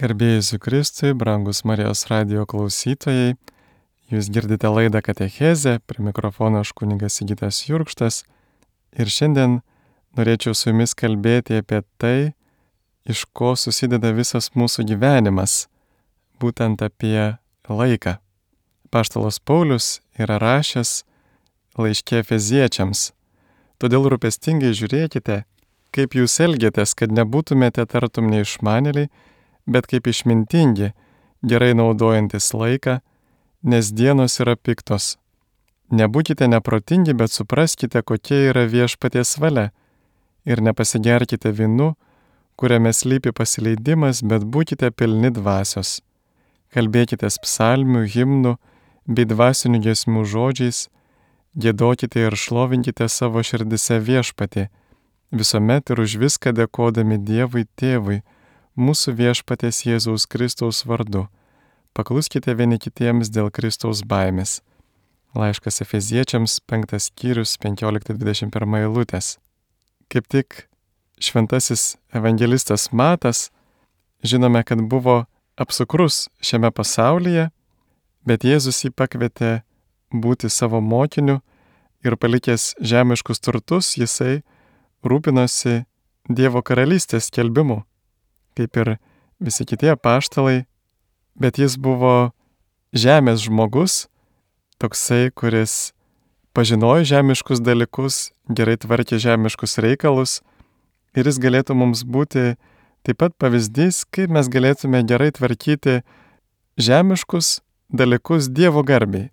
Garbėjus Kristui, brangus Marijos radio klausytojai, jūs girdite laidą Katechezę, prie mikrofono aš kuningas Sigitas Jurkštas ir šiandien norėčiau su jumis kalbėti apie tai, iš ko susideda visas mūsų gyvenimas, būtent apie laiką. Paštalas Paulius yra rašęs laiškė feziečiams, todėl rūpestingai žiūrėkite, kaip jūs elgiatės, kad nebūtumėte tartum neišmanėliai, bet kaip išmintingi, gerai naudojantis laiką, nes dienos yra piktos. Nebūkite neprotingi, bet supraskite, kokia yra viešpaties valia. Ir nepasigerkite vinu, kuriame slypi pasileidimas, bet būkite pilni dvasios. Kalbėkite psalmių, himnų bei dvasinių gesmių žodžiais, gėdokite ir šlovinkite savo širdise viešpatį, visuomet ir už viską dėkodami Dievui Tėvui, mūsų viešpatės Jėzaus Kristaus vardu. Pakluskite vieni kitiems dėl Kristaus baimės. Laiškas Efeziečiams 5 skyrius 15-21 eilutės. Kaip tik šventasis evangelistas Matas, žinome, kad buvo apsukrus šiame pasaulyje, bet Jėzus jį pakvietė būti savo mokiniu ir palikęs žemiškus turtus, jisai rūpinosi Dievo karalystės kelbimu kaip ir visi kiti paštalai, bet jis buvo žemės žmogus, toksai, kuris pažinojo žemiškus dalykus, gerai tvarkė žemiškus reikalus ir jis galėtų mums būti taip pat pavyzdys, kaip mes galėtume gerai tvarkyti žemiškus dalykus Dievo garbiai.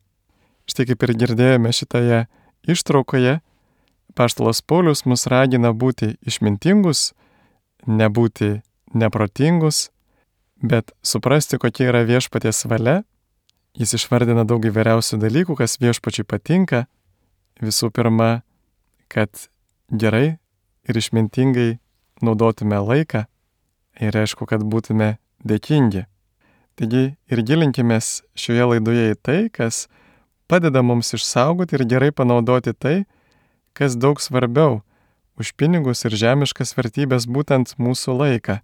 Štai kaip ir girdėjome šitoje ištraukoje, Paštalas Paulius mus ragina būti išmintingus, nebūti neprotingus, bet suprasti, kokia yra viešpaties valia. Jis išvardina daug įvairiausių dalykų, kas viešpačiai patinka. Visų pirma, kad gerai ir išmintingai naudotume laiką ir aišku, kad būtume dėkingi. Taigi ir gilinkimės šioje laidoje į tai, kas padeda mums išsaugoti ir gerai panaudoti tai, kas daug svarbiau už pinigus ir žemiškas vertybės būtent mūsų laiką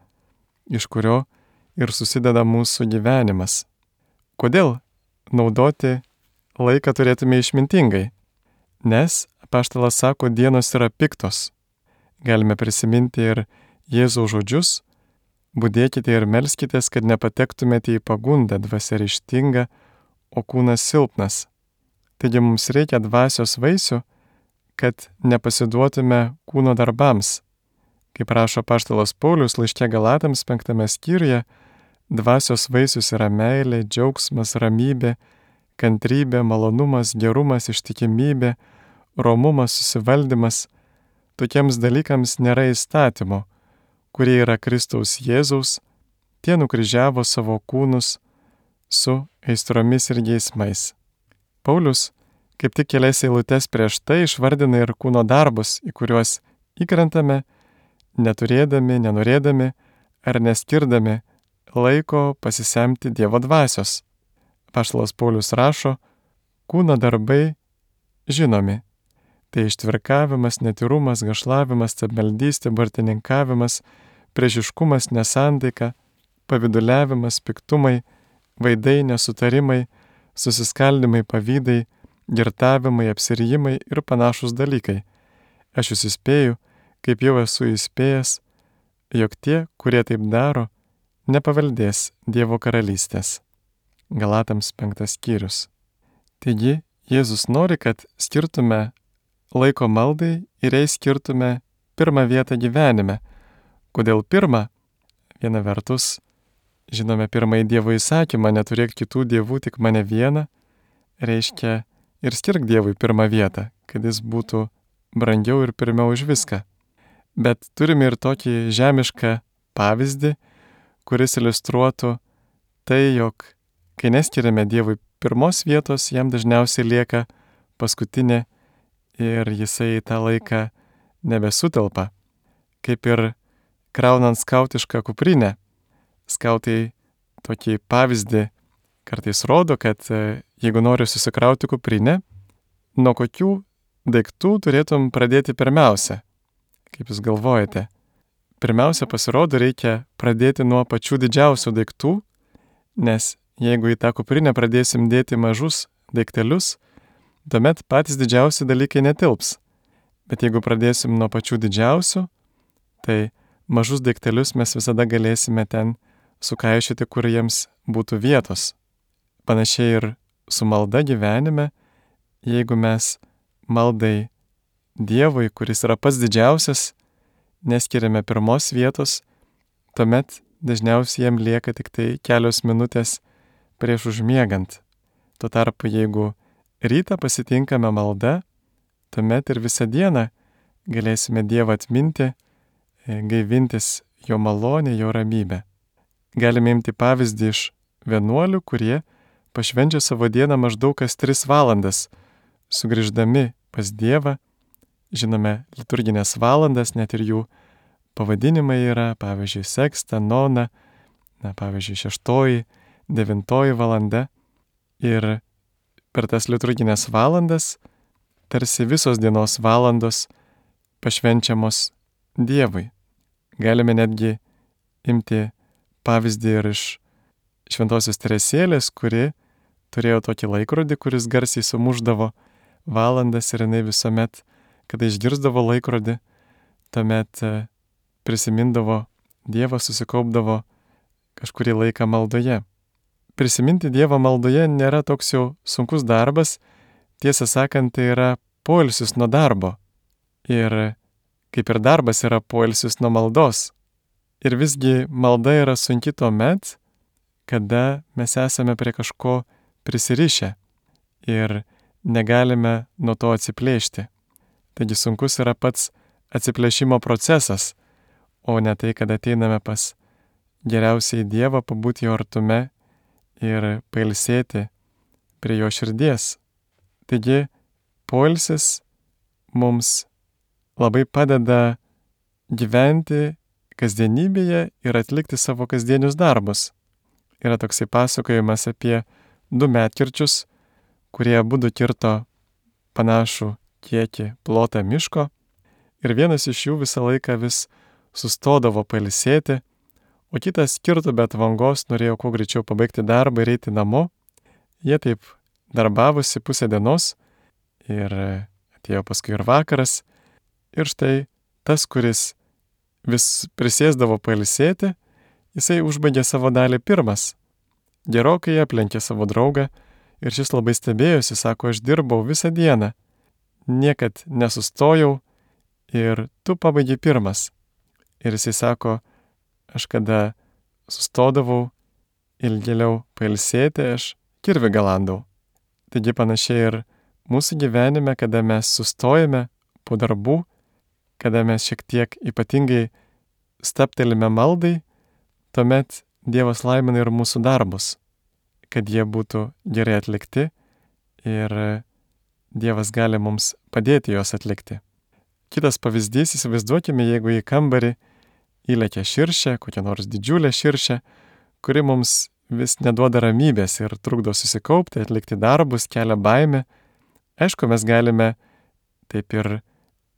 iš kurio ir susideda mūsų gyvenimas. Kodėl naudoti laiką turėtume išmintingai? Nes, paštalas sako, dienos yra piktos. Galime prisiminti ir Jėzaus žodžius, būdėkite ir melskitės, kad nepatektumėte į pagundą dvasia ryštinga, o kūnas silpnas. Taigi mums reikia dvasios vaisių, kad nepasiduotume kūno darbams, Kaip rašo paštalas Paulius laiškė Galatams penktame skyriuje, dvasios vaisius yra meilė, džiaugsmas, ramybė, kantrybė, malonumas, gerumas, ištikimybė, romumas, susivaldymas. Tokiems dalykams nėra įstatymo, kurie yra Kristaus Jėzaus, tie nukryžiavo savo kūnus su aistromis ir geismais. Paulius kaip tik kelias eilutes prieš tai išvardina ir kūno darbus, į kuriuos įkrentame neturėdami, nenorėdami ar neskirdami laiko pasisemti Dievo dvasios. Paštalas Paulius rašo, kūno darbai žinomi. Tai ištvirkavimas, netirumas, gašlavimas, tabmeldystė, bartininkavimas, priešiškumas, nesantaika, paviduliavimas, piktumai, vaidai, nesutarimai, susiskaldimai, pavydai, girtavimai, apsirijimai ir panašus dalykai. Aš jūs įspėju, kaip jau esu įspėjęs, jog tie, kurie taip daro, nepaveldės Dievo karalystės. Galatams penktas skyrius. Taigi, Jėzus nori, kad skirtume laiko maldai ir jai skirtume pirmą vietą gyvenime. Kodėl pirmą? Viena vertus, žinome pirmąjį Dievo įsakymą, neturėk kitų dievų, tik mane vieną, reiškia ir skirk Dievui pirmą vietą, kad jis būtų brangiau ir pirmiau už viską. Bet turime ir tokį žemišką pavyzdį, kuris iliustruotų tai, jog kai neskiriame Dievui pirmos vietos, jam dažniausiai lieka paskutinė ir jisai tą laiką nebesutelpa. Kaip ir kraunant skautišką kuprinę. Skautai tokį pavyzdį kartais rodo, kad e, jeigu nori susikrauti kuprinę, nuo kokių daiktų turėtum pradėti pirmiausia. Kaip Jūs galvojate? pirmiausia pasirodo reikia pradėti nuo pačių didžiausių daiktų, nes jeigu į tą kuprinę pradėsim dėti mažus daiktelius, tuomet patys didžiausi dalykai netilps. Bet jeigu pradėsim nuo pačių didžiausių, tai mažus daiktelius mes visada galėsime ten sukaišyti, kur jiems būtų vietos. Panašiai ir su malda gyvenime, jeigu mes maldai Dievui, kuris yra pats didžiausias, neskiriame pirmos vietos, tuomet dažniausiai jam lieka tik tai kelios minutės prieš užmiegant. Tuo tarpu, jeigu rytą pasitinkame maldą, tuomet ir visą dieną galėsime Dievą atminti, e, gaivintis jo malonę, jo ramybę. Galime imti pavyzdį iš vienuolių, kurie pašvenčia savo dieną maždaug kas 3 valandas, sugrįždami pas Dievą. Žinome, liturginės valandas, net ir jų pavadinimai yra, pavyzdžiui, seksta, nona, na, pavyzdžiui, šeštoji, devintoji valanda. Ir per tas liturginės valandas tarsi visos dienos valandos pašvenčiamos Dievui. Galime netgi imti pavyzdį ir iš Šventojios Teresėlės, kuri turėjo tokį laikrodį, kuris garsiai sumuždavo valandas ir jinai visuomet, kada išgirdavo laikrodį, tuomet e, prisimindavo Dievą, susikaupdavo kažkurį laiką maldoje. Prisiminti Dievą maldoje nėra toks jau sunkus darbas, tiesą sakant, tai yra poilsis nuo darbo. Ir kaip ir darbas yra poilsis nuo maldos. Ir visgi malda yra sunki tuo met, kada mes esame prie kažko prisirišę ir negalime nuo to atsiplėšti. Taigi sunkus yra pats atsiplėšimo procesas, o ne tai, kad ateiname pas geriausiai Dievą, pabūti jo artume ir pailsėti prie jo širdies. Taigi, poilsis mums labai padeda gyventi kasdienybėje ir atlikti savo kasdienius darbus. Yra toksai pasakojimas apie du metkirčius, kurie būdu kirto panašų kiekį plotą miško ir vienas iš jų visą laiką vis sustodavo pailsėti, o kitas kirto bet vangos norėjo kuo greičiau pabaigti darbą ir eiti namo. Jie taip darbavosi pusę dienos ir atėjo paskui ir vakaras. Ir štai tas, kuris vis prisėsdavo pailsėti, jisai užbaigė savo dalį pirmas. Gerokai aplenkė savo draugą ir šis labai stebėjosi, sako, aš dirbau visą dieną, niekad nesustojau ir tu pabaigai pirmas. Ir jisai sako, aš kada sustodavau ilgėliau pailsėti, aš kirvi galandau. Taigi panašiai ir mūsų gyvenime, kada mes sustojame po darbų, kada mes šiek tiek ypatingai staptelime maldai, tuomet Dievas laimina ir mūsų darbus, kad jie būtų gerai atlikti ir Dievas gali mums padėti juos atlikti. Kitas pavyzdys, įsivaizduokime, jeigu į kambarį įlėkia širšė, kokia nors didžiulė širšė, kuri mums vis neduoda ramybės ir trukdo susikaupti, atlikti darbus, kelia baimę, Aišku, mes galime taip ir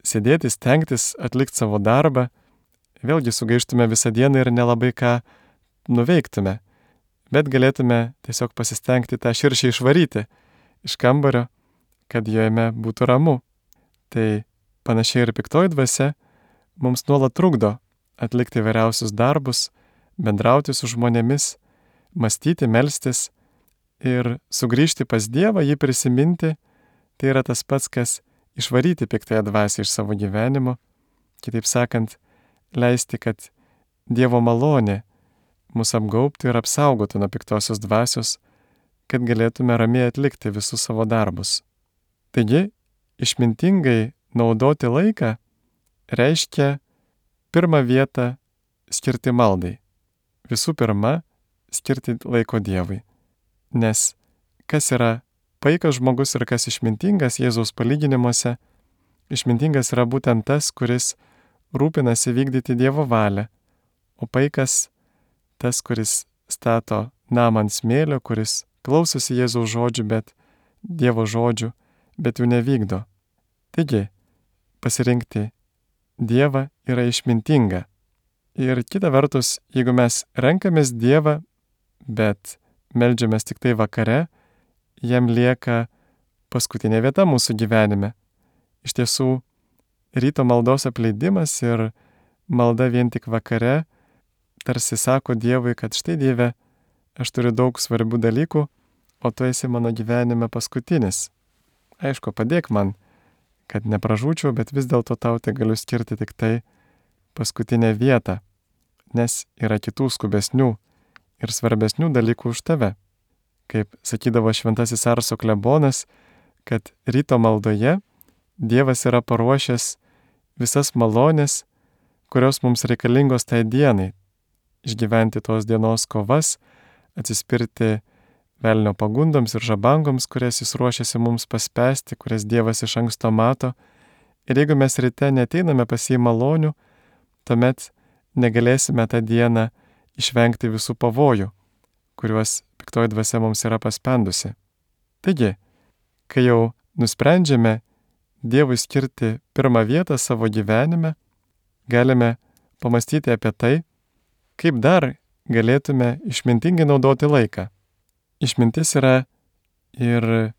sėdėti, stengtis atlikti savo darbą, vėlgi sugaištume visą dieną ir nelabai ką nuveiktume, bet galėtume tiesiog pasistengti tą širšį išvaryti iš kambario, kad jojame būtų ramu. Tai panašiai ir piktoji dvasia mums nuolat trukdo atlikti vairiausius darbus, bendrauti su žmonėmis, mąstyti, melstis ir sugrįžti pas Dievą, jį prisiminti Tai yra tas pats, kas išvaryti piktąją dvasę iš savo gyvenimo, kitaip sakant, leisti, kad Dievo malonė mus apgaubtų ir apsaugotų nuo piktosios dvasios, kad galėtume ramiai atlikti visus savo darbus. Taigi, išmintingai naudoti laiką reiškia pirmą vietą skirti maldai. Visų pirma, skirti laiko Dievui. Nes kas yra paikas žmogus ir kas išmintingas Jėzaus palyginimuose, išmintingas yra būtent tas, kuris rūpinasi vykdyti Dievo valią, o paikas tas, kuris stato namą ant smėlio, kuris klausosi Jėzaus žodžių, bet Dievo žodžių, bet jų nevykdo. Taigi, pasirinkti Dievą yra išmintinga. Ir kita vertus, jeigu mes renkamės Dievą, bet melžiamės tik tai vakare, jam lieka paskutinė vieta mūsų gyvenime. Iš tiesų, ryto maldos apleidimas ir malda vien tik vakare tarsi sako Dievui, kad štai Dieve, aš turiu daug svarbių dalykų, o tu esi mano gyvenime paskutinis. Aišku, padėk man, kad nepražūčiau, bet vis dėlto tau tai galiu skirti tik tai paskutinę vietą, nes yra kitų skubesnių ir svarbesnių dalykų už tave. Kaip sakydavo šventasis Arso klebonas, kad ryto maldoje Dievas yra paruošęs visas malonės, kurios mums reikalingos tai dienai. Išgyventi tos dienos kovas, atsispirti velnio pagundoms ir žabangoms, kurias jis ruošiasi mums paspęsti, kurias Dievas iš anksto mato. Ir jeigu mes ryte neteiname pas jį malonių, tuomet negalėsime tą dieną išvengti visų pavojų, kuriuos piktoji dvasia mums yra paspendusi. Taigi, kai jau nusprendžiame Dievui skirti pirmą vietą savo gyvenime, galime pamastyti apie tai, kaip dar galėtume išmintingai naudoti laiką. Išmintis yra ir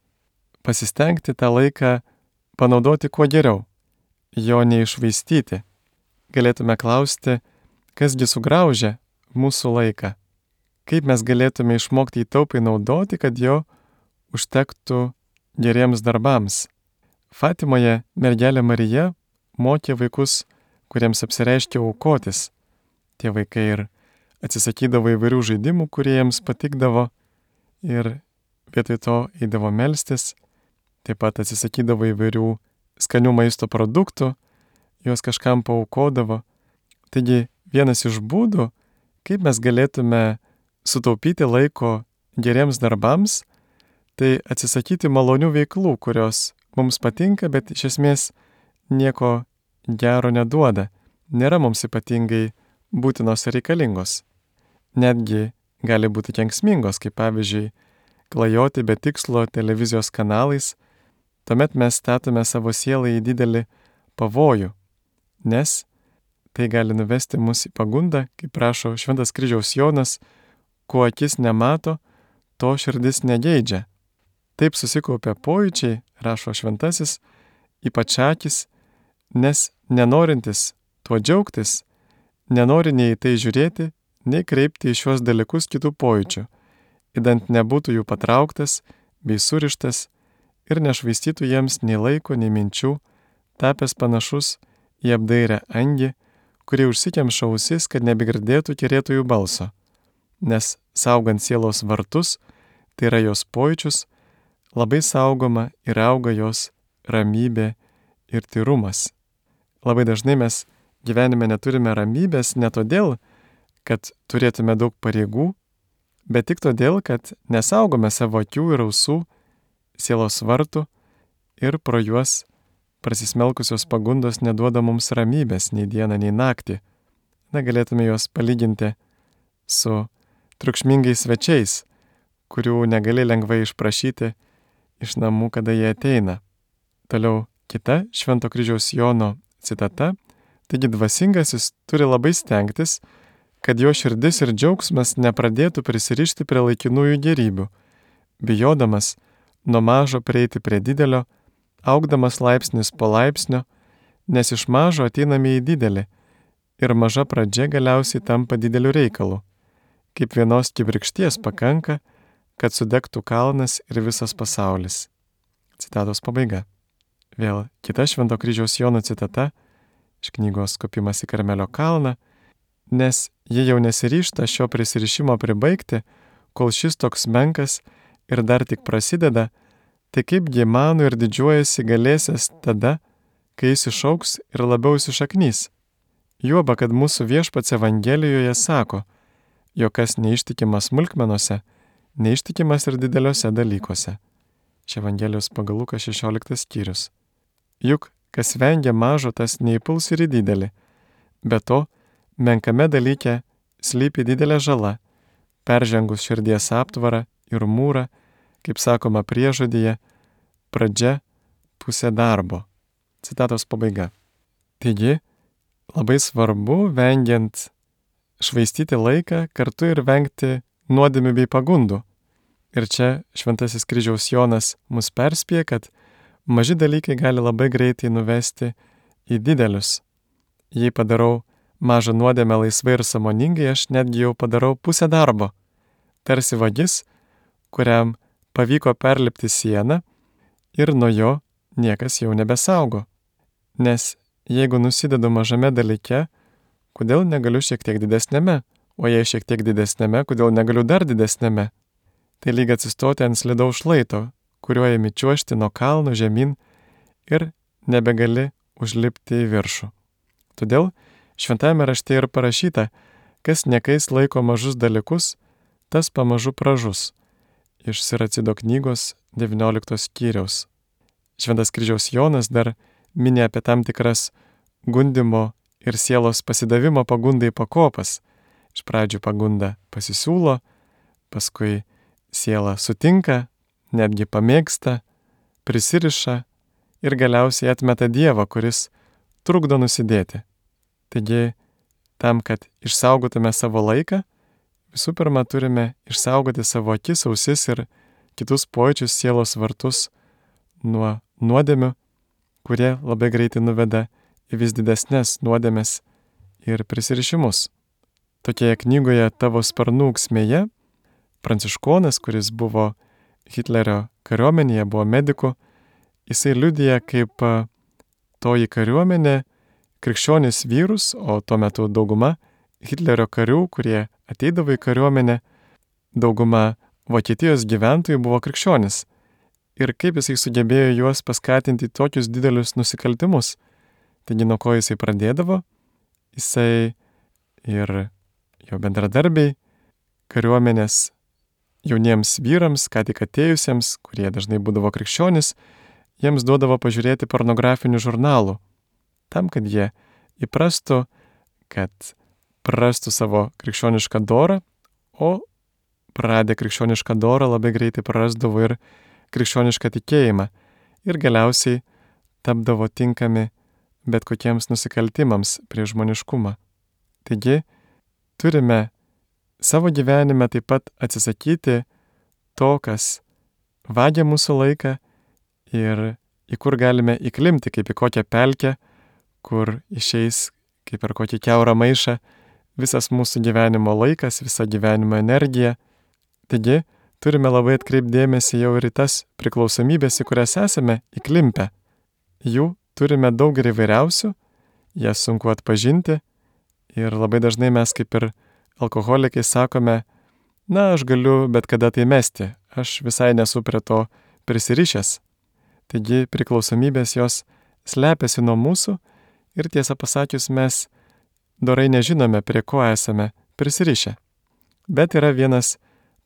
pasistengti tą laiką panaudoti kuo geriau, jo neišvaistyti. Galėtume klausti, kasgi sugraužia mūsų laiką, kaip mes galėtume išmokti jį taupai naudoti, kad jo užtektų geriems darbams. Fatimoje mergelė Marija mokė vaikus, kuriems apsireiškia aukotis. Tie vaikai ir atsisakydavo įvairių žaidimų, kurie jiems patikdavo ir vietoj to eidavo melstis, taip pat atsisakydavo įvairių skanių maisto produktų, juos kažkam paukodavo. Taigi vienas iš būdų, kaip mes galėtume sutaupyti laiko geriems darbams, tai atsisakyti malonių veiklų, kurios mums patinka, bet iš esmės nieko gero neduoda, nėra mums ypatingai būtinos ir reikalingos. Netgi gali būti kenksmingos, kaip pavyzdžiui, klajoti be tikslo televizijos kanalais, tuomet mes statome savo sielą į didelį pavojų, nes tai gali nuvesti mus į pagundą, kaip prašo Šventas kryžiaus Jonas, kuo akis nemato, to širdis negeidžia. Taip susikaupia pojūčiai, rašo šventasis, ypač akis, nes nenorintis tuo džiaugtis, nenori nei į tai žiūrėti, nei kreipti į šios dalykus kitų pojūčių, įdant nebūtų jų patrauktas bei surištas ir nešvaistytų jiems nei laiko, nei minčių, tapęs panašus į apdairę angį, kurie užsikemša ausis, kad nebegirdėtų kerėtojų balso, nes saugant sielos vartus, tai yra jos pojūčius, labai saugoma ir auga jos ramybė ir tyrumas. Labai dažnai mes gyvenime neturime ramybės ne todėl, kad turėtume daug pareigų, bet tik todėl, kad nesaugome savo akių ir ausų, sielos vartų ir pro juos prasismelkusios pagundos neduoda mums ramybės nei dieną, nei naktį. Na, galėtume juos palyginti su triukšmingais svečiais, kurių negali lengvai išprašyti iš namų, kada jie ateina. Toliau kita Švento kryžiaus Jono citata. Taigi dvasingasis turi labai stengtis, kad jo širdis ir džiaugsmas nepradėtų prisirišti prie laikinųjų gerybių, bijodamas nuo mažo prieiti prie didelio, augdamas laipsnis po laipsnio, nes iš mažo ateiname į didelį ir maža pradžia galiausiai tampa dideliu reikalu. Kaip vienos kibirkšties pakanka, kad sudegtų kalnas ir visas pasaulis. Citatos pabaiga. Vėl kita Švento kryžiaus Jono citata iš knygos Kopimas į Karmelio kalną, nes jie jau nesiryšta šio prisirišimo pribaigti, kol šis toks menkas ir dar tik prasideda, tai kaip gimano ir didžiuojasi galėsės tada, kai jis išauks ir labiau įsišaknys. Juoba, kad mūsų viešpats Evangelijoje sako, jog kas neištikimas smulkmenuose, neištikimas ir dideliuose dalykuose. Čia Evangelijos pagal Luką 16 skyrius. Juk kas vengia mažo, tas neįpuls ir į didelį. Be to, menkame dalyke slypi didelė žala, peržengus širdies aptvarą ir mūrą, kaip sakoma priežodyje, pradžia pusė darbo. Citatos pabaiga. Taigi, labai svarbu, vengiant švaistyti laiką kartu ir vengti nuodėmių bei pagundų. Ir čia Šventasis kryžiaus Jonas mus perspėja, kad maži dalykai gali labai greitai nuvesti į didelius. Jei padarau mažą nuodėmę laisvai ir samoningai, aš netgi jau padarau pusę darbo. Tarsi vagis, kuriam pavyko perlipti sieną ir nuo jo niekas jau nebesaugo. Nes jeigu nusidedu mažame dalyke, kodėl negaliu šiek tiek didesnėme, o jei šiek tiek didesnėme, kodėl negaliu dar didesnėme. Tai lyg atsistoti ant slidaus šlaito, kuriuo ėmi čiuošti nuo kalno žemyn ir nebegali užlipti į viršų. Todėl šventame rašte ir parašyta, kas niekais laiko mažus dalykus, tas pamažu pražus. Iš Siracido knygos 19 skyriaus. Šventas kryžiaus Jonas dar mini apie tam tikras gundimo ir sielos pasidavimo pagundai pakopas. Iš pradžių pagunda pasisiūlo, paskui siela sutinka, netgi pamėgsta, prisiriša ir galiausiai atmeta Dievą, kuris trukdo nusidėti. Taigi, tam, kad išsaugotume savo laiką, visų pirma turime išsaugoti savo akis, ausis ir kitus pojūčius sielos vartus nuo nuodėmių, kurie labai greitai nuveda į vis didesnės nuodėmės ir prisirišimus. Tokioje knygoje Tavo sparnų ksmėje pranciškonas, kuris buvo Hitlerio kariuomenėje, buvo mediku, jisai liudija, kaip toji kariuomenė krikščionis vyrus, o tuo metu dauguma Hitlerio karių, kurie ateidavo į kariuomenę, dauguma Vokietijos gyventojų buvo krikščionis ir kaip jisai sugebėjo juos paskatinti tokius didelius nusikaltimus. Taigi nuo ko jisai pradėdavo, jisai ir jo bendradarbiai kariuomenės jauniems vyrams, ką tik atėjusiems, kurie dažnai būdavo krikščionis, jiems duodavo pažiūrėti pornografinių žurnalų, tam, kad jie įprastų, kad prarastų savo krikščionišką dorą, o praradę krikščionišką dorą labai greitai prarasdavo ir krikščionišką tikėjimą ir galiausiai tapdavo tinkami bet kokiems nusikaltimams prie žmoniškumą. Taigi, turime savo gyvenime taip pat atsisakyti to, kas vagia mūsų laiką ir į kur galime įklimti, kaip į kokią pelkę, kur išeis kaip per kokį keurą maišą visas mūsų gyvenimo laikas, visa gyvenimo energija. Taigi, turime labai atkreipdėmėsi jau ir į tas priklausomybės, į kurias esame įklimpę. Jų turime daug ir įvairiausių, jas sunku atpažinti ir labai dažnai mes kaip ir alkoholikai sakome, na, aš galiu bet kada tai mesti, aš visai nesu prie to prisirišęs. Taigi priklausomybės jos slepiasi nuo mūsų ir tiesą pasakius mes dorai nežinome, prie ko esame prisirišę. Bet yra vienas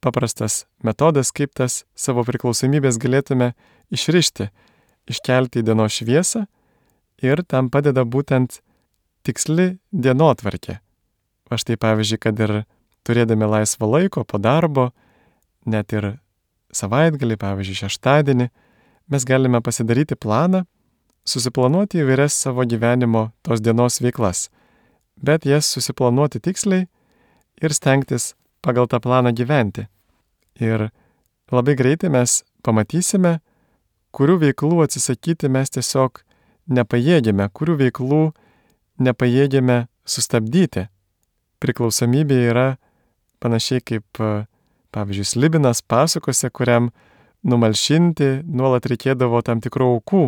paprastas metodas, kaip tas savo priklausomybės galėtume išrišti, iškelti į dienos šviesą ir tam padeda būtent tiksli dienotvarkė. Va štai pavyzdžiui, kad ir turėdami laisvo laiko po darbo, net ir savaitgalį, pavyzdžiui, šeštadienį, mes galime pasidaryti planą, susiplanuoti įvairias savo gyvenimo tos dienos veiklas, bet jas susiplanuoti tiksliai ir stengtis pagal tą planą gyventi. Ir labai greitai mes pamatysime, kurių veiklų atsisakyti mes tiesiog nepajėgėme, kurių veiklų nepajėgėme sustabdyti. Priklausomybė yra panašiai kaip, pavyzdžiui, Slibinas pasakose, kuriam numalšinti nuolat reikėdavo tam tikrų aukų.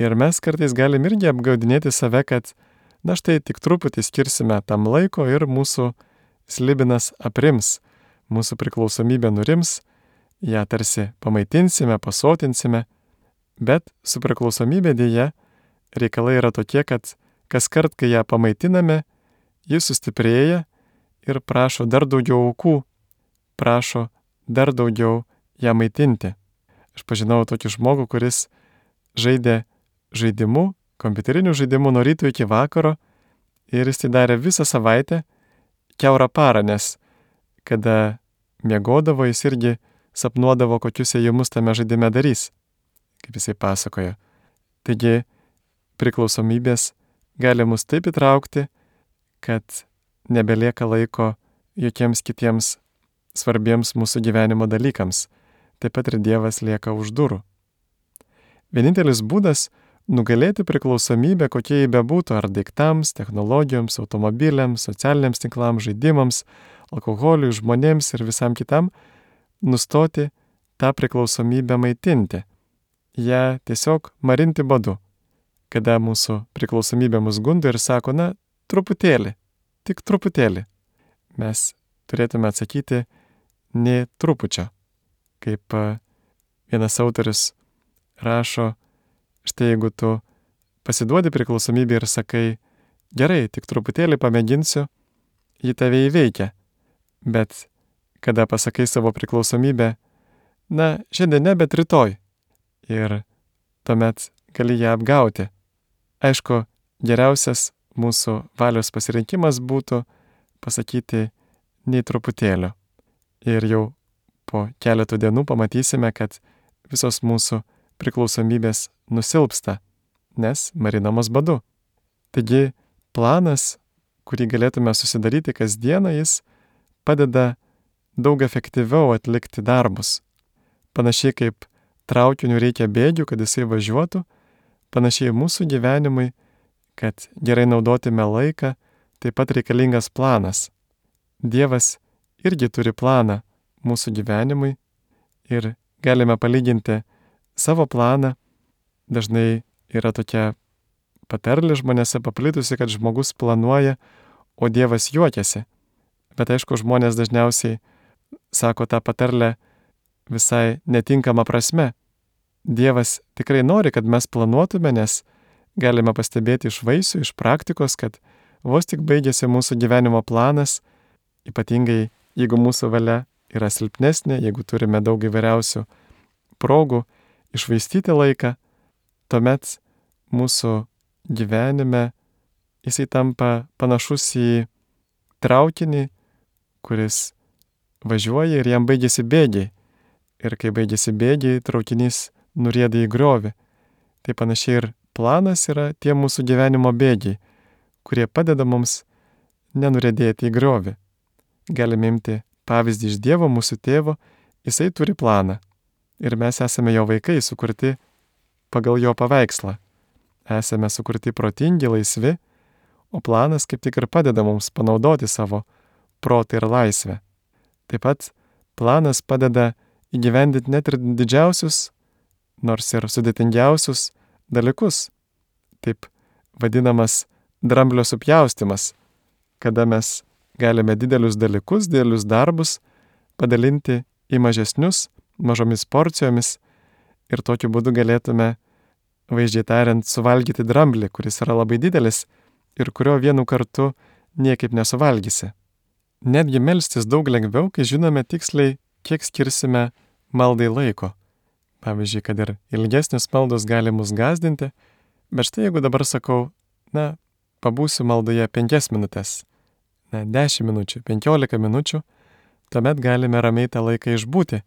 Ir mes kartais galim irgi apgaudinėti save, kad na štai tik truputį skirsime tam laiko ir mūsų slibinas aprims, mūsų priklausomybė nurims, ją tarsi pamaitinsime, pasotinsime, bet su priklausomybė dėje reikalai yra tokie, kad kas kart, kai ją pamaitiname, jis sustiprėja ir prašo dar daugiau aukų, prašo dar daugiau ją maitinti. Aš pažinau tokį žmogų, kuris žaidė žaidimu, kompiuterinių žaidimų nuo ryto iki vakaro ir jis tai darė visą savaitę keurą parą, nes kada miegodavo, jis irgi sapnuodavo, kokius ėjimus tame žaidime darys, kaip jisai pasakojo. Taigi priklausomybės gali mus taip įtraukti, kad nebelieka laiko jokiems kitiems svarbiems mūsų gyvenimo dalykams. Taip pat ir Dievas lieka už durų. Vienintelis būdas nugalėti priklausomybę, kokie jį bebūtų, ar daiktams, technologijoms, automobiliams, socialiniams tinklams, žaidimams, alkoholiui, žmonėms ir visam kitam, nustoti tą priklausomybę maitinti. Ja tiesiog marinti badu. Kada mūsų priklausomybė mus gundo ir sako, na, truputėlį, tik truputėlį. Mes turėtume atsakyti, ne trupučio. Kaip vienas autorius rašo, štai jeigu tu pasiduodi priklausomybė ir sakai, gerai, tik truputėlį pamėginsiu, ji tave įveikia. Bet kada pasakai savo priklausomybę, na, šiandien ne, bet rytoj. Ir tuomet gali ją apgauti. Aišku, geriausias mūsų valios pasirinkimas būtų pasakyti nei truputėlio. Ir jau po keletų dienų pamatysime, kad visos mūsų priklausomybės nusilpsta, nes marinamos badu. Taigi planas, kurį galėtume susidaryti kasdieną, jis padeda daug efektyviau atlikti darbus. Panašiai kaip traukiniu reikia bėgių, kad jisai važiuotų, panašiai mūsų gyvenimui, kad gerai naudotume laiką, taip pat reikalingas planas. Dievas irgi turi planą mūsų gyvenimui ir galime palyginti savo planą. Dažnai yra tokia patarlė žmonėse paplitusi, kad žmogus planuoja, o Dievas juokiasi. Bet aišku, žmonės dažniausiai sako tą patarlę visai netinkama prasme. Dievas tikrai nori, kad mes planuotume, nes galime pastebėti iš vaisių, iš praktikos, kad vos tik baigėsi mūsų gyvenimo planas, ypatingai jeigu mūsų valia yra silpnesnė, jeigu turime daug įvairiausių progų išvaistyti laiką, tuomet mūsų gyvenime jisai tampa panašus į traukinį, kuris važiuoja ir jam baigėsi bėgiai. Ir kai baigėsi bėgiai, traukinys nurėda į griovį. Tai panašiai ir planas yra tie mūsų gyvenimo bėgiai, kurie padeda mums nenurėdėti į griovį. Galime imti pavyzdį iš Dievo, mūsų tėvo, jisai turi planą. Ir mes esame jo vaikai, sukurti pagal jo paveikslą. Esame sukurti protingi, laisvi, o planas kaip tik ir padeda mums panaudoti savo protą ir laisvę. Taip pat planas padeda įgyvendinti net ir didžiausius, nors ir sudėtingiausius dalykus. Taip vadinamas dramblio supjaustimas, kada mes galime didelius dalykus, didelius darbus padalinti į mažesnius, mažomis porcijomis ir tokiu būdu galėtume, vaizdžiai tariant, suvalgyti dramblį, kuris yra labai didelis ir kurio vienu kartu niekaip nesuvalgysi. Netgi melstis daug lengviau, kai žinome tiksliai, kiek skirsime maldai laiko. Pavyzdžiui, kad ir ilgesnis maldos gali mus gazdinti, bet štai jeigu dabar sakau, na, pabūsiu maldoje penkias minutės, na, dešimt minučių, penkiolika minučių, tuomet galime ramiai tą laiką išbūti.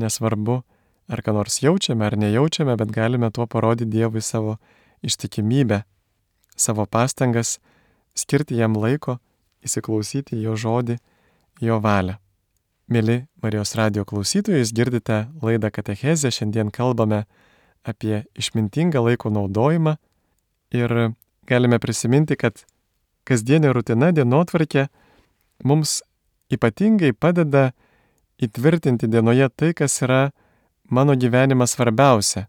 Nesvarbu, ar ką nors jaučiame ar nejaučiame, bet galime tuo parodyti Dievui savo ištikimybę, savo pastangas, skirti jam laiko įsiklausyti jo žodį, jo valią. Mili Marijos radio klausytojai, jūs girdite laidą Katechezė, šiandien kalbame apie išmintingą laiko naudojimą ir galime prisiminti, kad kasdienė rutina dienotvarkė mums ypatingai padeda įtvirtinti dienoje tai, kas yra mano gyvenimas svarbiausia.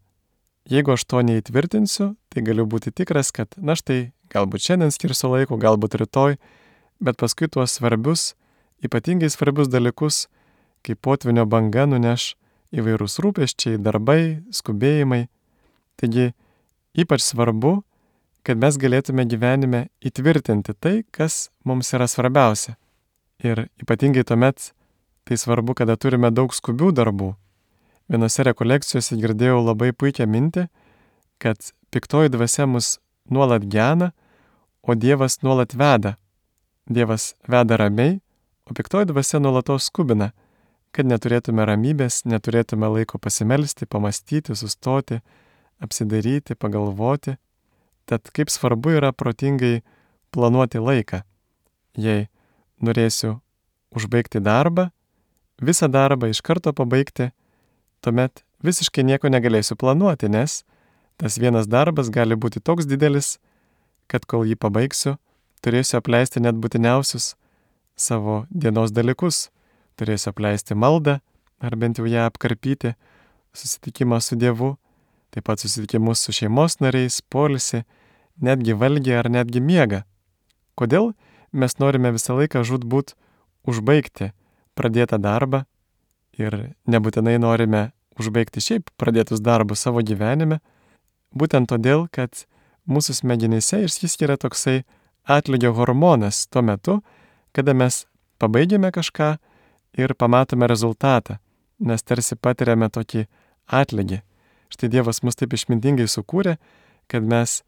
Jeigu aš to neįtvirtinsiu, tai galiu būti tikras, kad na štai, galbūt šiandien skirsiu laiko, galbūt rytoj, bet paskui tuos svarbius, ypatingai svarbius dalykus, kaip potvinio banga nuneš įvairūs rūpeščiai, darbai, skubėjimai. Taigi ypač svarbu, kad mes galėtume gyvenime įtvirtinti tai, kas mums yra svarbiausia. Ir ypatingai tuomet tai svarbu, kada turime daug skubių darbų. Vienose rekolekcijose girdėjau labai puikią mintį, kad piktoji dvasia mus nuolat gena, o Dievas nuolat veda. Dievas veda ramiai, o piktoji dvasia nuolatos skubina, kad neturėtume ramybės, neturėtume laiko pasimelsti, pamastyti, sustoti, apsidaryti, pagalvoti. Tad kaip svarbu yra protingai planuoti laiką. Jei norėsiu užbaigti darbą, visą darbą iš karto pabaigti, tuomet visiškai nieko negalėsiu planuoti, nes tas vienas darbas gali būti toks didelis, kad kol jį pabaigsiu, turėsiu apleisti net būtiniausius savo dienos dalykus. Turėsiu apleisti maldą, ar bent jau ją apkarpyti, susitikimą su Dievu, taip pat susitikimus su šeimos nariais, polisi, netgi valgį ar netgi miegą. Kodėl mes norime visą laiką žudbūt užbaigti pradėtą darbą ir nebūtinai norime užbaigti šiaip pradėtus darbus savo gyvenime, būtent todėl, kad mūsų smegenyse išsiskiria toksai atlygio hormonas tuo metu, kada mes pabaigėme kažką ir pamatome rezultatą, nes tarsi patiriame tokį atlygį. Štai Dievas mus taip išmintingai sukūrė, kad mes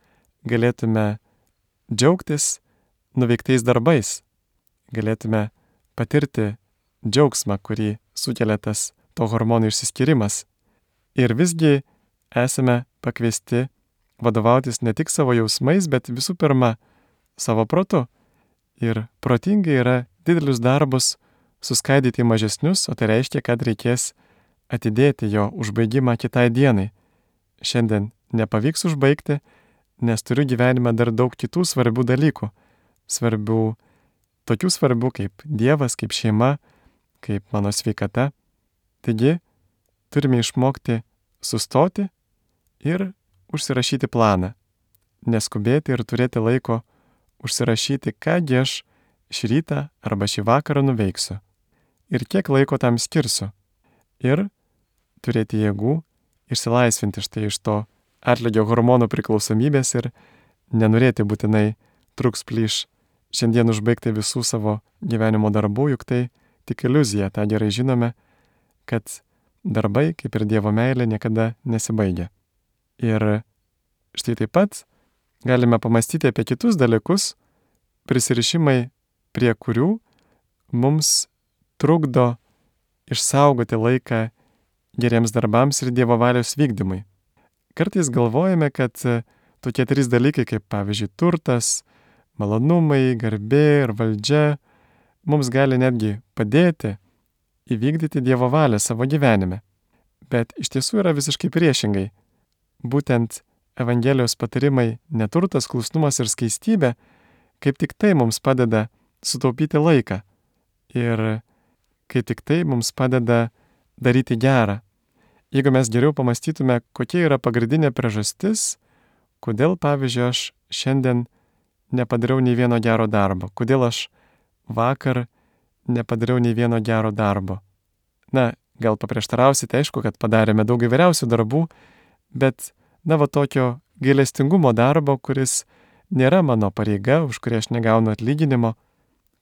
galėtume džiaugtis nuveiktais darbais, galėtume patirti džiaugsmą, kurį sukelia tas to hormonų išsiskirimas. Ir visgi esame pakviesti vadovautis ne tik savo jausmais, bet visų pirma savo protu. Ir protingai yra didelius darbus suskaidyti į mažesnius, o tai reiškia, kad reikės atidėti jo užbaigimą kitai dienai. Šiandien nepavyks užbaigti, nes turiu gyvenime dar daug kitų svarbių dalykų. Svarbių, tokių svarbių kaip Dievas, kaip šeima, kaip mano sveikata. Taigi, turime išmokti sustoti ir užsirašyti planą. Neskubėti ir turėti laiko užsirašyti, kągi aš šį rytą arba šį vakarą nuveiksiu. Ir kiek laiko tam skirsiu. Ir turėti jėgų išsilaisvinti štai iš to atlygio hormonų priklausomybės ir nenorėti būtinai truks plyš šiandien užbaigti visų savo gyvenimo darbų, juk tai tik iliuzija, tą gerai žinome, kad darbai, kaip ir Dievo meilė, niekada nesibaigia. Ir štai taip pat galime pamastyti apie kitus dalykus, prisirišimai, prie kurių mums trukdo išsaugoti laiką geriems darbams ir Dievo valios vykdymui. Kartais galvojame, kad tokie trys dalykai kaip pavyzdžiui turtas, malonumai, garbė ir valdžia mums gali netgi padėti įvykdyti Dievo valią savo gyvenime. Bet iš tiesų yra visiškai priešingai. Būtent Evangelijos patarimai neturtas, klusnumas ir skaistybė kaip tik tai mums padeda sutaupyti laiką. Ir kai tik tai mums padeda daryti gerą. Jeigu mes geriau pamastytume, kokia yra pagrindinė priežastis, kodėl, pavyzdžiui, aš šiandien nepadariau nei vieno gero darbo, kodėl aš vakar nepadariau nei vieno gero darbo. Na, gal paprieštarausite, aišku, kad padarėme daug įvairiausių darbų, bet, na, va tokio gailestingumo darbo, kuris nėra mano pareiga, už kurį aš negaunu atlyginimo,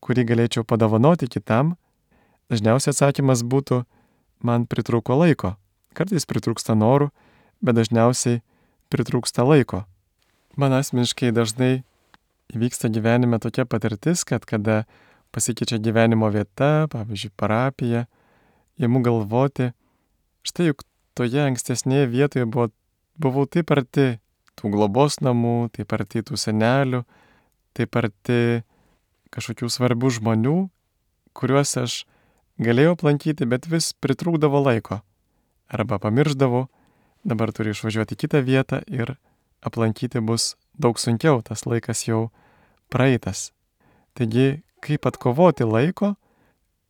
kurį galėčiau padovanoti kitam, dažniausiai atsakymas būtų, man pritrūko laiko. Kartais pritrūksta norų, bet dažniausiai pritrūksta laiko. Man asmeniškai dažnai įvyksta gyvenime tokia patirtis, kad kada pasikeičia gyvenimo vieta, pavyzdžiui, parapija, imu galvoti, štai juk toje ankstesnėje vietoje buvo, buvau taip arti tų globos namų, taip arti tų senelių, taip arti kažkokių svarbių žmonių, kuriuos aš galėjau aplankyti, bet vis pritrūkdavo laiko. Arba pamirždavau, dabar turiu išvažiuoti į kitą vietą ir aplankyti bus daug sunkiau, tas laikas jau praeitas. Taigi kaip atkovoti laiko,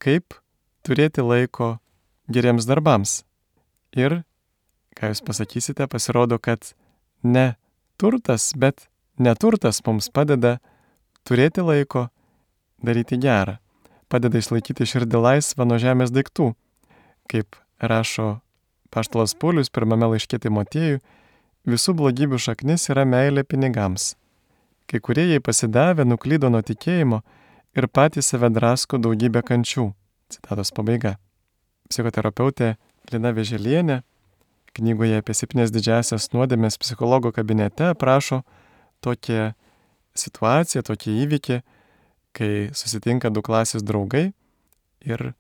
kaip turėti laiko geriems darbams. Ir, ką jūs pasakysite, pasirodo, kad ne turtas, bet neturtas mums padeda turėti laiko daryti gerą, padeda išlaikyti širdį laisvą nuo žemės daiktų. Kaip rašo Paštalas Paulius pirmame laiškė Timotiejui, visų blogybių šaknis yra meilė pinigams. Kai kurie jai pasidavę nuklydo nuo tikėjimo ir patys save drasko daugybę kančių. Citatos pabaiga. Psichoterapeutė Lina Veželienė knygoje apie septynes didžiasias nuodėmės psichologo kabinete prašo tokią situaciją, tokį įvykį, kai susitinka du klasės draugai ir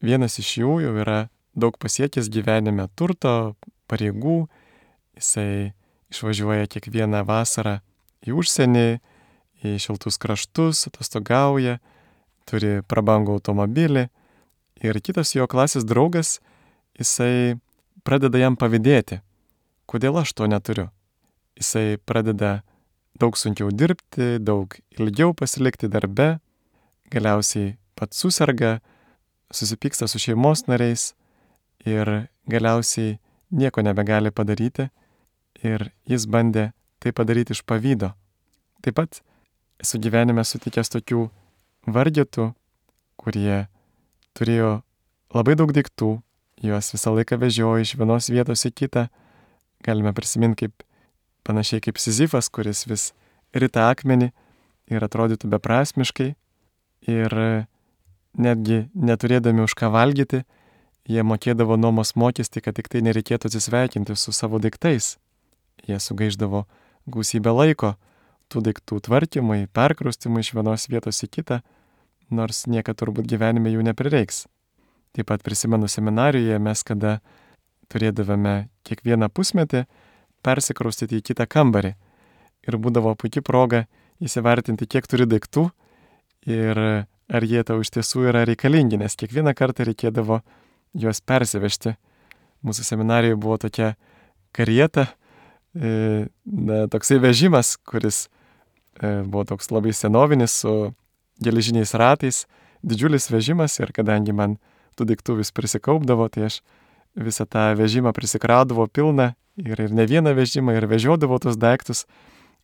vienas iš jų jau yra daug pasiekęs gyvenime turto, pareigų, jisai išvažiuoja kiekvieną vasarą į užsienį, į šiltus kraštus, atostogauja, turi prabangų automobilį ir kitas jo klasės draugas, jisai pradeda jam pavydėti, kodėl aš to neturiu. Jisai pradeda daug sunkiau dirbti, daug ilgiau pasilikti darbe, galiausiai pats susirga, susipyksta su šeimos nariais ir galiausiai nieko nebegali padaryti ir jis bandė tai padaryti iš pavydo. Taip pat esu gyvenime sutikęs tokių vardytų, kurie turėjo labai daug daiktų, juos visą laiką vežiojo iš vienos vietos į kitą. Galime prisiminti kaip panašiai kaip Sizifas, kuris vis rita akmenį ir atrodytų beprasmiškai. Ir netgi neturėdami už ką valgyti, jie mokėdavo nuomos mokestį, kad tik tai nereikėtų atsisveikinti su savo daiktais. Jie sugaiždavo gausybę laiko tų daiktų tvarkymui, perkraustimui iš vienos vietos į kitą, nors niekada turbūt gyvenime jų neprireiks. Taip pat prisimenu seminarijoje mes kada turėdavome kiekvieną pusmetį persikraustyti į kitą kambarį. Ir būdavo puikia proga įsivertinti, kiek turi daiktų ir ar jie tau iš tiesų yra reikalingi, nes kiekvieną kartą reikėdavo juos persivežti. Mūsų seminarijoje buvo tokia karieta, e, na, toksai vežimas, kuris buvo toks labai senovinis su geležiniais ratais, didžiulis vežimas ir kadangi man tų daiktų vis prisikaupdavo, tai aš visą tą vežimą prisikraudavo pilną ir, ir ne vieną vežimą ir vežiodavo tos daiktus.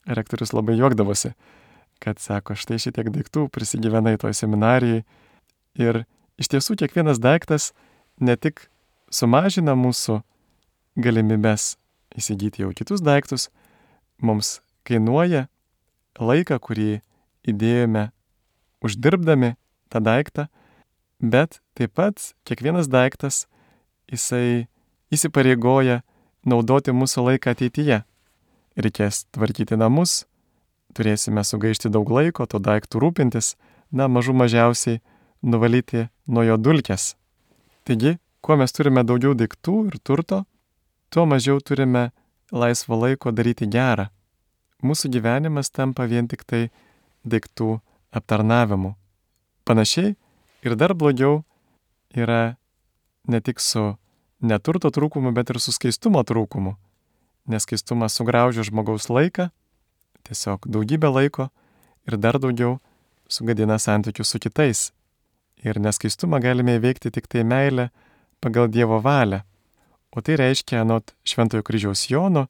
Rektorius labai juokdavosi, kad sako, štai šitiek daiktų prisigyvenai toj seminarijai. Ir iš tiesų kiekvienas daiktas ne tik sumažina mūsų galimybės įsigyti jau kitus daiktus, mums kainuoja laiką, kurį įdėjome uždirbdami tą daiktą, bet taip pat kiekvienas daiktas jisai įsipareigoja naudoti mūsų laiką ateityje. Reikės tvarkyti namus, turėsime sugaišti daug laiko, to daiktų rūpintis, na, mažų mažiausiai nuvalyti nuo jo dulkes. Taigi, kuo mes turime daugiau daiktų ir turto, tuo mažiau turime laisvo laiko daryti gerą. Mūsų gyvenimas tampa vien tik tai daiktų aptarnavimu. Panašiai ir dar blogiau yra ne tik su neturto trūkumu, bet ir su skaistumo trūkumu. Nes skaistumas sugraužia žmogaus laiką, tiesiog daugybę laiko ir dar daugiau sugadina santykius su kitais. Ir neskaistumą galime įveikti tik tai meilę pagal Dievo valią. O tai reiškia, anot Šventojo kryžiaus Jono,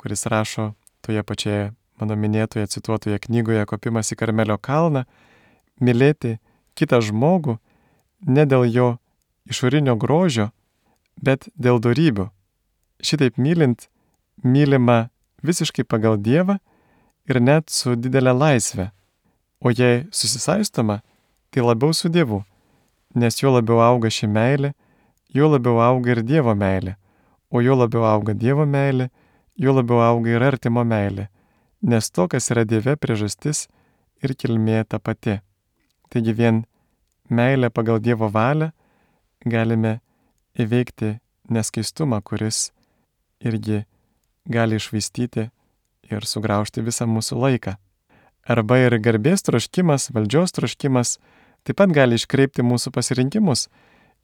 kuris rašo toje pačioje mano minėtoje cituotoje knygoje Kopimas į Karmelio kalną, mylėti kitą žmogų ne dėl jo išorinio grožio, bet dėl darybių. Šitaip mylint, mylima visiškai pagal Dievą ir net su didelė laisvė. O jei susisaistoma, tai labiau su Dievu, nes jo labiau auga ši meilė, jo labiau auga ir Dievo meilė, o jo labiau auga Dievo meilė, jo labiau auga ir artimo meilė, nes to, kas yra Dieve priežastis ir kilmė ta pati. Taigi vien meilę pagal Dievo valią galime įveikti neskaistumą, kuris irgi gali išvaistyti ir sugraužti visą mūsų laiką. Arba ir garbės troškimas, valdžios troškimas taip pat gali iškreipti mūsų pasirinkimus.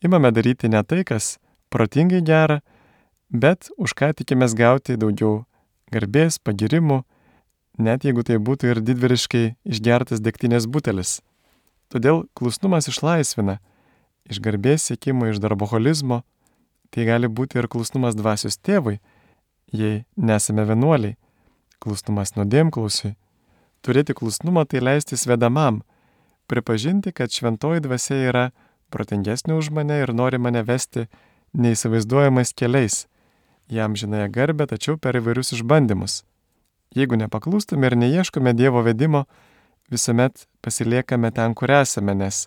Imame daryti ne tai, kas protingai gera, bet už ką tikimės gauti daugiau garbės, pagirimų, net jeigu tai būtų ir didvyriškai išgertas degtinės butelis. Todėl klusnumas išlaisvina iš garbės siekimo, iš darboholizmo, tai gali būti ir klusnumas dvasios tėvui, jei nesame vienuoliai, klusnumas nuodėmklausiui. Turėti klusnumą tai leisti svedamam, pripažinti, kad šventoji dvasia yra protingesnė už mane ir nori mane vesti neįsivaizduojamais keliais, jam žinai garbę, tačiau per įvairius išbandymus. Jeigu nepaklūstume ir neieškome Dievo vedimo, visuomet pasiliekame ten, kur esame, nes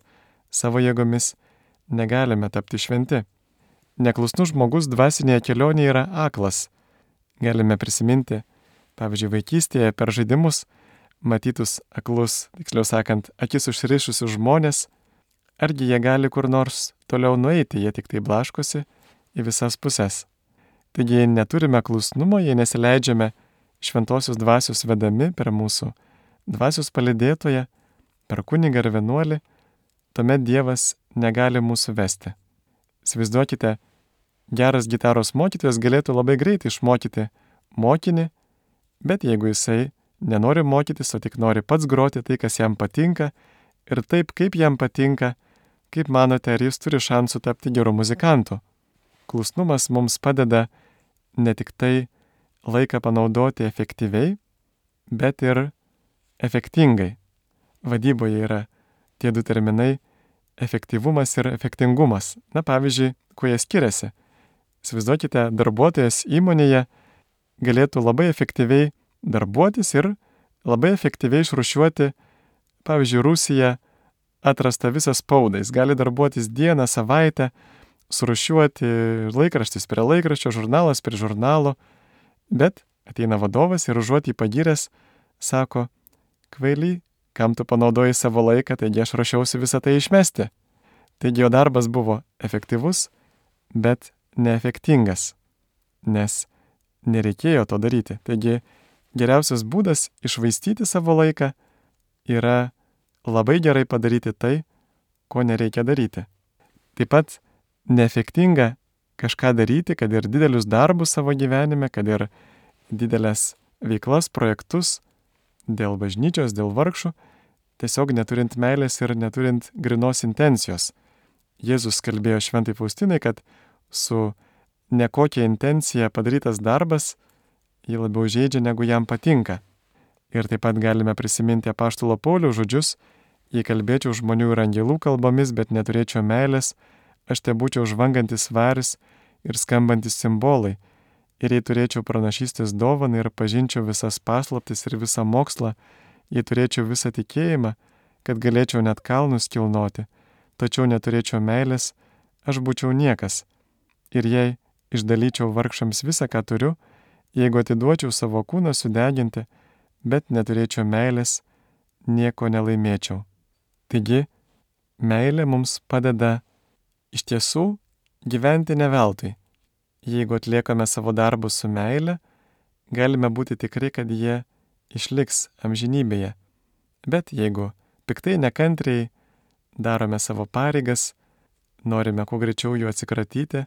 savo jėgomis negalime tapti šventi. Neklusnus žmogus dvasinėje kelionėje yra aklas. Galime prisiminti, pavyzdžiui, vaikystėje per žaidimus matytus aklus, tiksliau sakant, akis užsirišusius žmonės, argi jie gali kur nors toliau nueiti, jie tik tai blaškosi į visas puses. Taigi neturime klusnumo, jei nesileidžiame šventosios dvasios vedami per mūsų dvasios palidėtoje, per kunigą ir vienuolį, tuomet Dievas negali mūsų vesti. Įsivaizduokite, geras gitaros mokytojas galėtų labai greitai išmokyti mokinį, bet jeigu jisai nenori mokytis, o tik nori pats groti tai, kas jam patinka ir taip, kaip jam patinka, kaip manote, ar jis turi šansų tapti geru muzikantu? Klusnumas mums padeda ne tik tai laiką panaudoti efektyviai, bet ir efektingai. Vadyboje yra tie du terminai - efektyvumas ir efektingumas. Na pavyzdžiui, kuo jie skiriasi. Įsivaizduokite, darbuotojas įmonėje galėtų labai efektyviai darbuotis ir labai efektyviai išrušiuoti, pavyzdžiui, Rusija atrasta visą spaudą. Jis gali darbuotis dieną, savaitę, surušiuoti laikraštis prie laikraščio, žurnalas prie žurnalo, bet ateina vadovas ir užuot jį pagiręs, sako, kvaily, kam tu panaudoji savo laiką, taigi aš ruošiausi visą tai išmesti. Taigi jo darbas buvo efektyvus, bet neefektingas, nes nereikėjo to daryti. Taigi geriausias būdas išvaistyti savo laiką yra labai gerai padaryti tai, ko nereikia daryti. Taip pat neefektinga kažką daryti, kad ir didelius darbus savo gyvenime, kad ir didelės veiklas, projektus dėl bažnyčios, dėl vargšų, tiesiog neturint meilės ir neturint grinos intencijos. Jėzus kalbėjo šventai Faustinai, kad su nekokia intencija padarytas darbas jį labiau žaidžia, negu jam patinka. Ir taip pat galime prisiminti apaštalo Paulių žodžius, jei kalbėčiau žmonių ir angelų kalbomis, bet neturėčiau meilės, aš te būčiau žvangantis varis ir skambantis simbolai. Ir jei turėčiau pranašystės dovaną ir pažinčiau visas paslaptis ir visą mokslą, jei turėčiau visą tikėjimą, kad galėčiau net kalnus kilnoti, tačiau neturėčiau meilės, aš būčiau niekas. Ir jei išdalyčiau vargšams visą, ką turiu, jeigu atiduočiau savo kūną sudeginti, bet neturėčiau meilės, nieko nelaimėčiau. Taigi, meilė mums padeda iš tiesų gyventi ne veltui. Jeigu atliekame savo darbus su meile, galime būti tikri, kad jie išliks amžinybėje. Bet jeigu piktai nekantriai darome savo pareigas, norime kuo greičiau jų atsikratyti,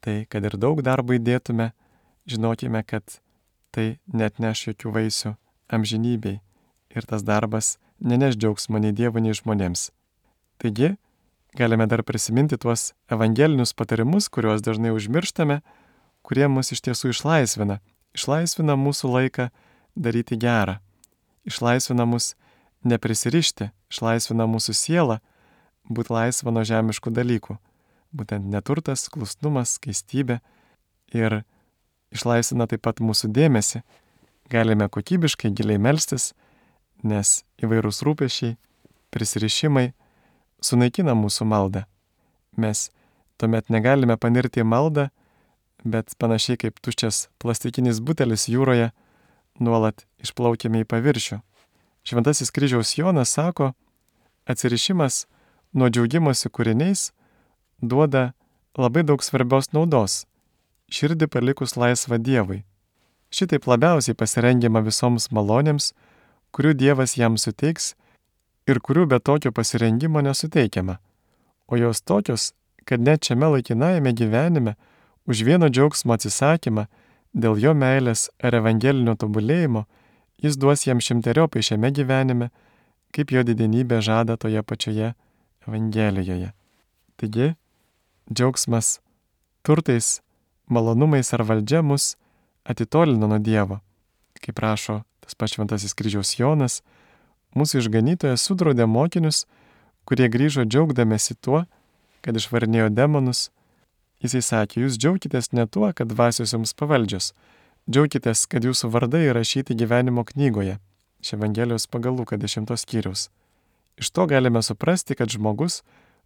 tai kad ir daug darbo įdėtume, žinokime, kad tai net neš jokių vaisių amžinybei ir tas darbas neneš džiaugsmo nei Dievui, nei žmonėms. Taigi, galime dar prisiminti tuos evangelinius patarimus, kuriuos dažnai užmirštame, kurie mus iš tiesų išlaisvina. Išlaisvina mūsų laiką daryti gerą. Išlaisvina mus neprisirišti, išlaisvina mūsų sielą būti laisva nuo žemiškų dalykų. Būtent neturtas, klusnumas, skaistybė ir išlaisvina taip pat mūsų dėmesį. Galime kokybiškai giliai melstis, nes įvairūs rūpešiai, prisirišimai sunaikina mūsų maldą. Mes tuomet negalime panirti į maldą, bet panašiai kaip tuščias plastikinis butelis jūroje, nuolat išplaukėme į paviršių. Šventasis kryžiaus Jonas sako, atsirišimas nuo džiaugimosi kūriniais duoda labai daug svarbios naudos širdį palikus laisvą Dievui. Šitaip labiausiai pasirengiama visoms malonėms, kurių Dievas jam suteiks ir kurių be tokio pasirengimo nesuteikiama. O jos tokios, kad net šiame laikinajame gyvenime už vieno džiaugsmo atsisakymą dėl jo meilės ar evangelinio tobulėjimo jis duos jam šimteriopai šiame gyvenime, kaip jo didenybė žada toje pačioje Evangelijoje. Taigi, džiaugsmas turtais malonumais ar valdžia mus atitolina nuo Dievo. Kaip rašo tas pats šventasis kryžiaus Jonas, mūsų išganytojas sudraudė mokinius, kurie grįžo džiaugdamėsi tuo, kad išvarnėjo demonus. Jisai sakė, jūs džiaukitės ne tuo, kad dvasios jums pavaldžios, džiaukitės, kad jūsų vardai įrašyti gyvenimo knygoje. Iš Evangelijos pagal Luką 10 skyrius. Iš to galime suprasti, kad žmogus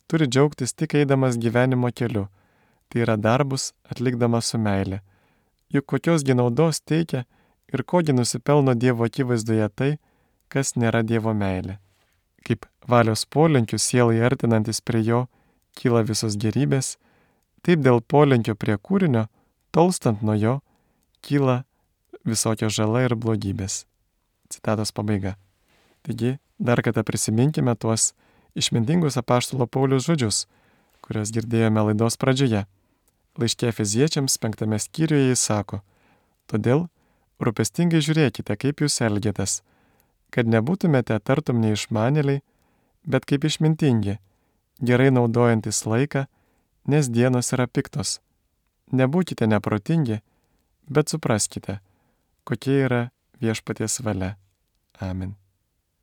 turi džiaugtis tik eidamas gyvenimo keliu tai yra darbus atlikdamas su meile. Juk kokiosgi naudos teikia ir kogi nusipelno Dievo akivaizdoje tai, kas nėra Dievo meilė. Kaip valios polinkių sielai artinantis prie jo kyla visos gerybės, taip dėl polinkio prie kūrinio, tolstant nuo jo, kyla visokia žala ir blogybės. Citatos pabaiga. Taigi, dar kartą prisiminkime tuos išmintingus apaštalo Paulius žodžius, kuriuos girdėjome laidos pradžioje. Laiškė fiziečiams penktame skyriuje jis sako, todėl rūpestingai žiūrėkite, kaip jūs elgiatės, kad nebūtumėte tartum neišmanėliai, bet kaip išmintingi, gerai naudojantis laiką, nes dienos yra piktos. Nebūkite neprotingi, bet supraskite, kokia yra viešpaties valia. Amen.